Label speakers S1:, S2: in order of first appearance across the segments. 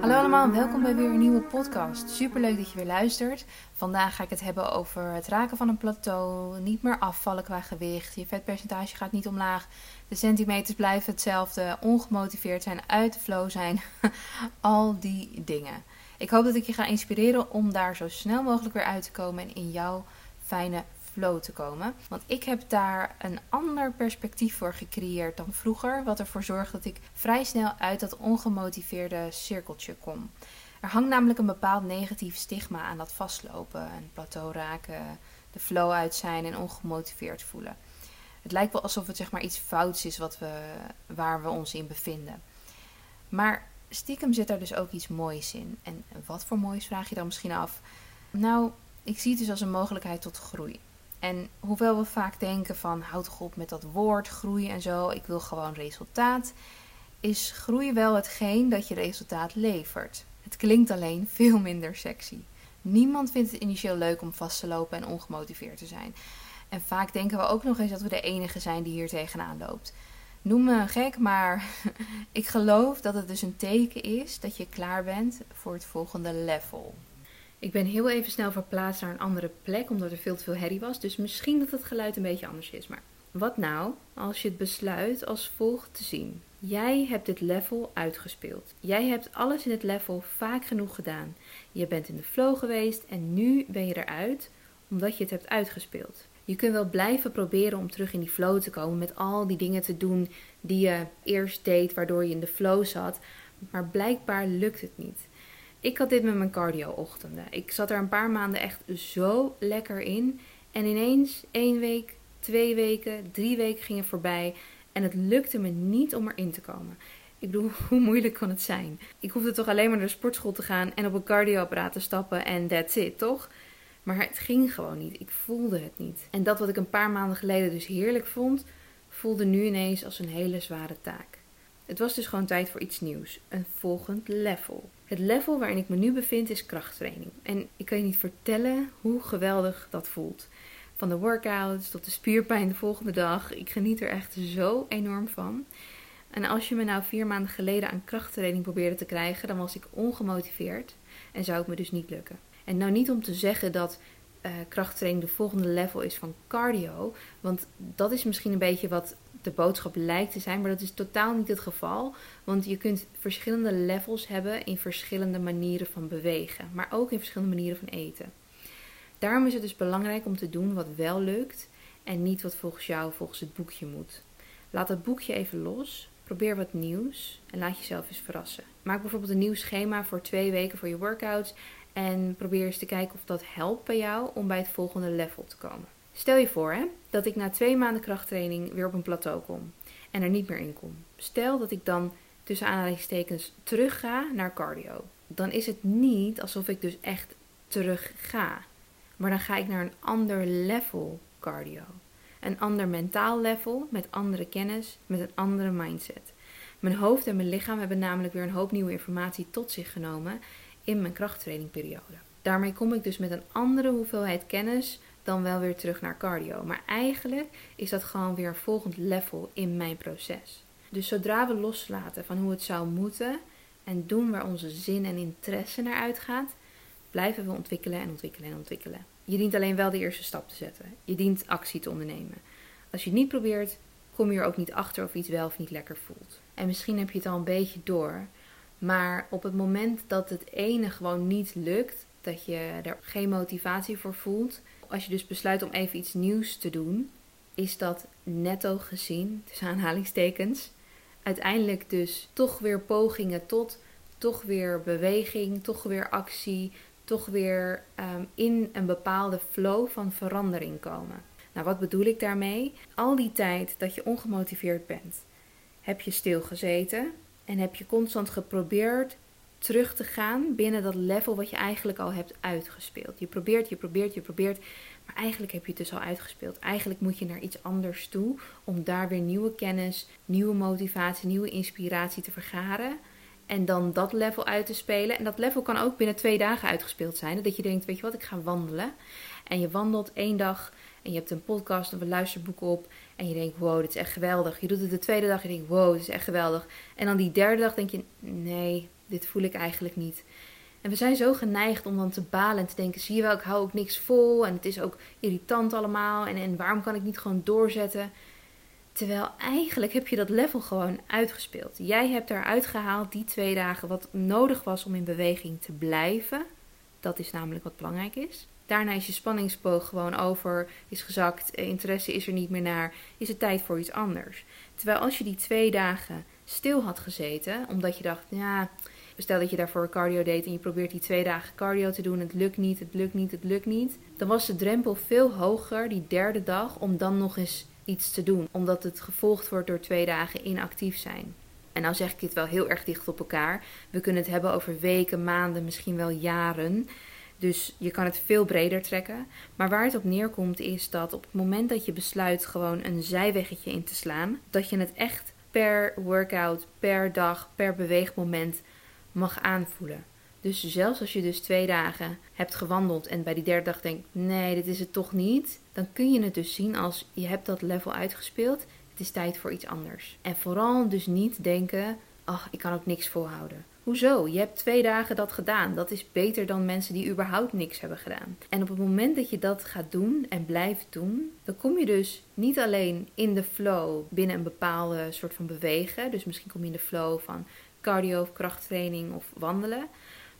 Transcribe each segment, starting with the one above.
S1: Hallo allemaal, welkom bij weer een nieuwe podcast. Super leuk dat je weer luistert. Vandaag ga ik het hebben over het raken van een plateau, niet meer afvallen qua gewicht, je vetpercentage gaat niet omlaag, de centimeters blijven hetzelfde, ongemotiveerd zijn, uit de flow zijn, al die dingen. Ik hoop dat ik je ga inspireren om daar zo snel mogelijk weer uit te komen en in jouw fijne flow te komen. Want ik heb daar een ander perspectief voor gecreëerd dan vroeger, wat ervoor zorgt dat ik vrij snel uit dat ongemotiveerde cirkeltje kom. Er hangt namelijk een bepaald negatief stigma aan dat vastlopen, een plateau raken, de flow uit zijn en ongemotiveerd voelen. Het lijkt wel alsof het zeg maar iets fouts is wat we, waar we ons in bevinden. Maar stiekem zit daar dus ook iets moois in. En wat voor moois vraag je dan misschien af? Nou, ik zie het dus als een mogelijkheid tot groei. En hoewel we vaak denken van houd toch op met dat woord groei en zo, ik wil gewoon resultaat, is groei wel hetgeen dat je resultaat levert. Het klinkt alleen veel minder sexy. Niemand vindt het initieel leuk om vast te lopen en ongemotiveerd te zijn. En vaak denken we ook nog eens dat we de enige zijn die hier tegenaan loopt. Noem me gek, maar ik geloof dat het dus een teken is dat je klaar bent voor het volgende level. Ik ben heel even snel verplaatst naar een andere plek omdat er veel te veel herrie was. Dus misschien dat het geluid een beetje anders is. Maar wat nou als je het besluit als volgt te zien? Jij hebt dit level uitgespeeld. Jij hebt alles in het level vaak genoeg gedaan. Je bent in de flow geweest en nu ben je eruit omdat je het hebt uitgespeeld. Je kunt wel blijven proberen om terug in die flow te komen met al die dingen te doen die je eerst deed waardoor je in de flow zat. Maar blijkbaar lukt het niet. Ik had dit met mijn cardio-ochtenden. Ik zat er een paar maanden echt zo lekker in. En ineens, één week, twee weken, drie weken gingen voorbij. En het lukte me niet om erin te komen. Ik bedoel, hoe moeilijk kan het zijn? Ik hoefde toch alleen maar naar de sportschool te gaan en op een cardioapparaat te stappen en that's it, toch? Maar het ging gewoon niet. Ik voelde het niet. En dat wat ik een paar maanden geleden dus heerlijk vond, voelde nu ineens als een hele zware taak. Het was dus gewoon tijd voor iets nieuws. Een volgend level. Het level waarin ik me nu bevind is krachttraining. En ik kan je niet vertellen hoe geweldig dat voelt. Van de workouts tot de spierpijn de volgende dag. Ik geniet er echt zo enorm van. En als je me nou vier maanden geleden aan krachttraining probeerde te krijgen, dan was ik ongemotiveerd en zou het me dus niet lukken. En nou niet om te zeggen dat uh, krachttraining de volgende level is van cardio, want dat is misschien een beetje wat de boodschap lijkt te zijn, maar dat is totaal niet het geval. Want je kunt verschillende levels hebben in verschillende manieren van bewegen, maar ook in verschillende manieren van eten. Daarom is het dus belangrijk om te doen wat wel lukt en niet wat volgens jou volgens het boekje moet. Laat het boekje even los, probeer wat nieuws en laat jezelf eens verrassen. Maak bijvoorbeeld een nieuw schema voor twee weken voor je workouts en probeer eens te kijken of dat helpt bij jou om bij het volgende level te komen. Stel je voor hè, dat ik na twee maanden krachttraining weer op een plateau kom en er niet meer in kom. Stel dat ik dan tussen aanhalingstekens terug ga naar cardio. Dan is het niet alsof ik dus echt terug ga. Maar dan ga ik naar een ander level cardio. Een ander mentaal level met andere kennis, met een andere mindset. Mijn hoofd en mijn lichaam hebben namelijk weer een hoop nieuwe informatie tot zich genomen in mijn krachttrainingperiode. Daarmee kom ik dus met een andere hoeveelheid kennis dan wel weer terug naar cardio. Maar eigenlijk is dat gewoon weer een volgend level in mijn proces. Dus zodra we loslaten van hoe het zou moeten en doen waar onze zin en interesse naar uitgaat, blijven we ontwikkelen en ontwikkelen en ontwikkelen. Je dient alleen wel de eerste stap te zetten. Je dient actie te ondernemen. Als je het niet probeert, kom je er ook niet achter of iets wel of niet lekker voelt. En misschien heb je het al een beetje door, maar op het moment dat het ene gewoon niet lukt, dat je er geen motivatie voor voelt, als je dus besluit om even iets nieuws te doen, is dat netto gezien, tussen aanhalingstekens, uiteindelijk dus toch weer pogingen tot, toch weer beweging, toch weer actie, toch weer um, in een bepaalde flow van verandering komen. Nou, wat bedoel ik daarmee? Al die tijd dat je ongemotiveerd bent, heb je stilgezeten en heb je constant geprobeerd terug te gaan binnen dat level wat je eigenlijk al hebt uitgespeeld. Je probeert, je probeert, je probeert, maar eigenlijk heb je het dus al uitgespeeld. Eigenlijk moet je naar iets anders toe om daar weer nieuwe kennis, nieuwe motivatie, nieuwe inspiratie te vergaren. En dan dat level uit te spelen. En dat level kan ook binnen twee dagen uitgespeeld zijn. Dat je denkt, weet je wat, ik ga wandelen. En je wandelt één dag en je hebt een podcast of een luisterboek op en je denkt, wow, dit is echt geweldig. Je doet het de tweede dag en je denkt, wow, dit is echt geweldig. En dan die derde dag denk je, nee, dit voel ik eigenlijk niet. En we zijn zo geneigd om dan te balen en te denken: zie je wel, ik hou ook niks vol. En het is ook irritant allemaal. En, en waarom kan ik niet gewoon doorzetten? Terwijl eigenlijk heb je dat level gewoon uitgespeeld. Jij hebt eruit gehaald die twee dagen wat nodig was om in beweging te blijven. Dat is namelijk wat belangrijk is. Daarna is je spanningsboog gewoon over, is gezakt, eh, interesse is er niet meer naar, is het tijd voor iets anders. Terwijl als je die twee dagen stil had gezeten, omdat je dacht, ja, stel dat je daarvoor cardio deed en je probeert die twee dagen cardio te doen, het lukt niet, het lukt niet, het lukt niet, dan was de drempel veel hoger die derde dag om dan nog eens iets te doen, omdat het gevolgd wordt door twee dagen inactief zijn. En nou zeg ik dit wel heel erg dicht op elkaar. We kunnen het hebben over weken, maanden, misschien wel jaren. Dus je kan het veel breder trekken. Maar waar het op neerkomt is dat op het moment dat je besluit gewoon een zijweggetje in te slaan, dat je het echt per workout, per dag, per beweegmoment mag aanvoelen. Dus zelfs als je dus twee dagen hebt gewandeld en bij die derde dag denkt: nee, dit is het toch niet, dan kun je het dus zien als je hebt dat level uitgespeeld. Het is tijd voor iets anders. En vooral dus niet denken: ach, ik kan ook niks volhouden. Hoezo? Je hebt twee dagen dat gedaan. Dat is beter dan mensen die überhaupt niks hebben gedaan. En op het moment dat je dat gaat doen en blijft doen, dan kom je dus niet alleen in de flow binnen een bepaalde soort van bewegen. Dus misschien kom je in de flow van cardio of krachttraining of wandelen.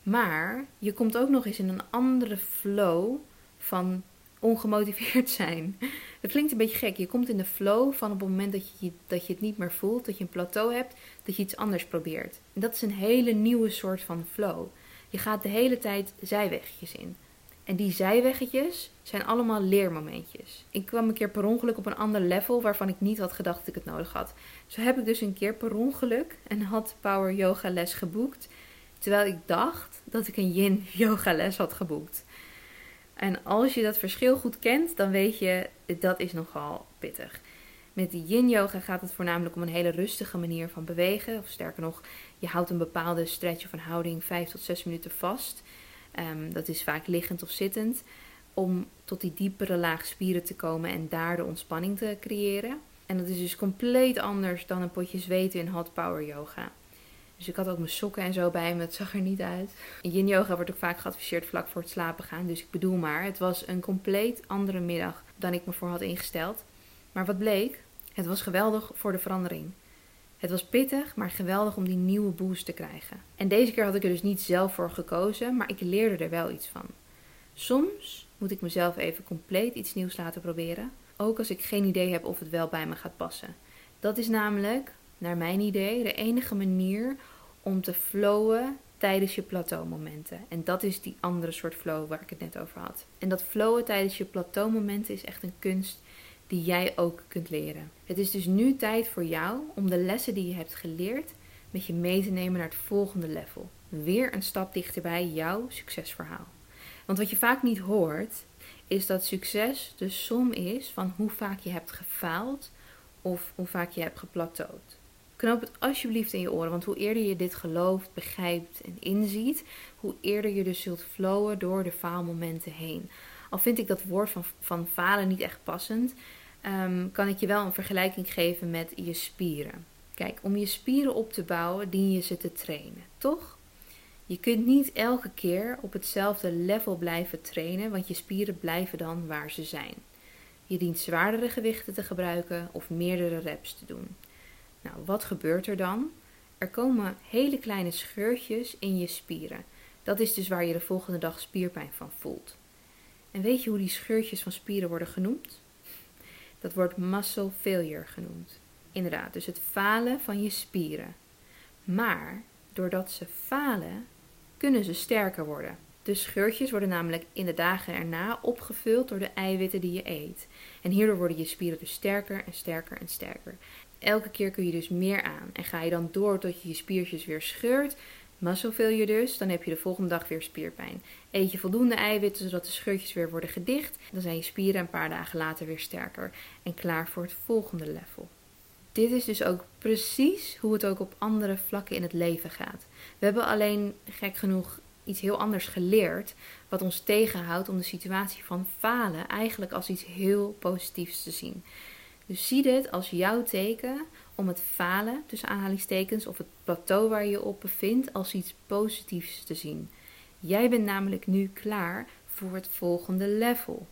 S1: Maar je komt ook nog eens in een andere flow van ongemotiveerd zijn. Het klinkt een beetje gek. Je komt in de flow van op het moment dat je, dat je het niet meer voelt, dat je een plateau hebt, dat je iets anders probeert. En dat is een hele nieuwe soort van flow. Je gaat de hele tijd zijweggetjes in. En die zijweggetjes zijn allemaal leermomentjes. Ik kwam een keer per ongeluk op een ander level waarvan ik niet had gedacht dat ik het nodig had. Zo heb ik dus een keer per ongeluk een hot power yoga les geboekt. Terwijl ik dacht dat ik een yin yoga les had geboekt. En als je dat verschil goed kent, dan weet je dat is nogal pittig. Met die yin yoga gaat het voornamelijk om een hele rustige manier van bewegen. Of sterker nog, je houdt een bepaalde stretch of een houding 5 tot 6 minuten vast. Ehm, dat is vaak liggend of zittend. Om tot die diepere laag spieren te komen en daar de ontspanning te creëren. En dat is dus compleet anders dan een potje zweten in hot power yoga. Dus ik had ook mijn sokken en zo bij me. Het zag er niet uit. Yin yoga wordt ook vaak geadviseerd vlak voor het slapen gaan. Dus ik bedoel maar, het was een compleet andere middag dan ik me voor had ingesteld. Maar wat bleek? Het was geweldig voor de verandering. Het was pittig, maar geweldig om die nieuwe boost te krijgen. En deze keer had ik er dus niet zelf voor gekozen, maar ik leerde er wel iets van. Soms moet ik mezelf even compleet iets nieuws laten proberen, ook als ik geen idee heb of het wel bij me gaat passen. Dat is namelijk, naar mijn idee, de enige manier om te flowen tijdens je plateaumomenten. En dat is die andere soort flow waar ik het net over had. En dat flowen tijdens je plateaumomenten is echt een kunst die jij ook kunt leren. Het is dus nu tijd voor jou om de lessen die je hebt geleerd met je mee te nemen naar het volgende level. Weer een stap dichterbij jouw succesverhaal. Want wat je vaak niet hoort, is dat succes de som is van hoe vaak je hebt gefaald of hoe vaak je hebt geplateauwd. Knoop het alsjeblieft in je oren, want hoe eerder je dit gelooft, begrijpt en inziet, hoe eerder je dus zult flowen door de faalmomenten heen. Al vind ik dat woord van, van falen niet echt passend, Ehm, kan ik je wel een vergelijking geven met je spieren. Kijk, om je spieren op te bouwen, dien je ze te trainen, toch? Je kunt niet elke keer op hetzelfde level blijven trainen, want je spieren blijven dan waar ze zijn. Je dient zwaardere gewichten te gebruiken of meerdere reps te doen. Nou, wat gebeurt er dan? Er komen hele kleine scheurtjes in je spieren. Dat is dus waar je de volgende dag spierpijn van voelt. En weet je hoe die scheurtjes van spieren worden genoemd? Dat wordt muscle failure genoemd. Inderdaad, dus het falen van je spieren. Maar doordat ze falen, kunnen ze sterker worden. De scheurtjes worden namelijk in de dagen erna opgevuld door de eiwitten die je eet. En hierdoor worden je spieren dus sterker en sterker en sterker. Elke keer kun je dus meer aan. En ga je dan door tot je je spiertjes weer scheurt, muscle je dus, dan heb je de volgende dag weer spierpijn. Eet je voldoende eiwitten zodat de scheurtjes weer worden gedicht, dan zijn je spieren een paar dagen later weer sterker en klaar voor het volgende level. Dit is dus ook precies hoe het ook op andere vlakken in het leven gaat. We hebben alleen gek genoeg iets heel anders geleerd, wat ons tegenhoudt om de situatie van falen eigenlijk als iets heel positiefs te zien. Dus zie dit als jouw teken om het falen, tussen aanhalingstekens, of het plateau waar je op bevindt, als iets positiefs te zien. Jij bent namelijk nu klaar voor het volgende level.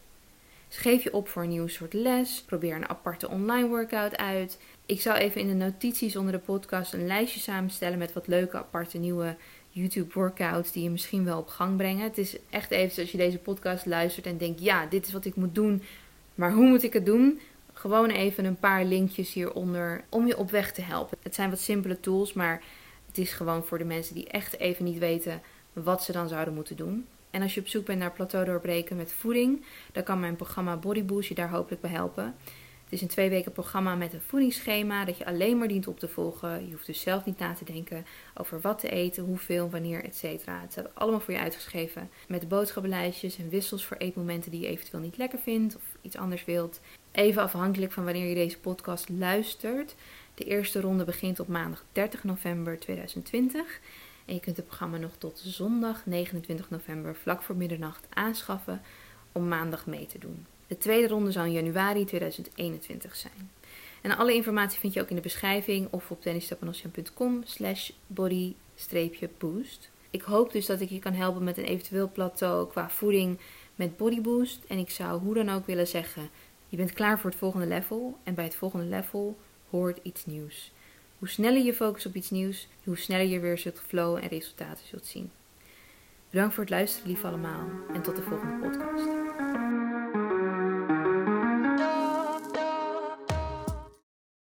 S1: Schreef je op voor een nieuw soort les, probeer een aparte online workout uit. Ik zal even in de notities onder de podcast een lijstje samenstellen met wat leuke aparte nieuwe YouTube workouts die je misschien wel op gang brengen. Het is echt even als je deze podcast luistert en denkt: ja, dit is wat ik moet doen, maar hoe moet ik het doen? Gewoon even een paar linkjes hieronder om je op weg te helpen. Het zijn wat simpele tools, maar het is gewoon voor de mensen die echt even niet weten wat ze dan zouden moeten doen. En als je op zoek bent naar plateau doorbreken met voeding, dan kan mijn programma Body Boost je daar hopelijk bij helpen. Het is een twee weken programma met een voedingsschema dat je alleen maar dient op te volgen. Je hoeft dus zelf niet na te denken over wat te eten, hoeveel, wanneer, etc. Het staat allemaal voor je uitgeschreven met boodschappenlijstjes en wissels voor eetmomenten die je eventueel niet lekker vindt of iets anders wilt. Even afhankelijk van wanneer je deze podcast luistert. De eerste ronde begint op maandag 30 november 2020. En je kunt het programma nog tot zondag 29 november vlak voor middernacht aanschaffen om maandag mee te doen. De tweede ronde zal in januari 2021 zijn. En alle informatie vind je ook in de beschrijving of op tennisstepanossian.com slash body-boost. Ik hoop dus dat ik je kan helpen met een eventueel plateau qua voeding met bodyboost. En ik zou hoe dan ook willen zeggen, je bent klaar voor het volgende level. En bij het volgende level hoort iets nieuws. Hoe sneller je focust op iets nieuws, hoe sneller je weer zult flowen en resultaten zult zien. Bedankt voor het luisteren, lief allemaal, en tot de volgende podcast.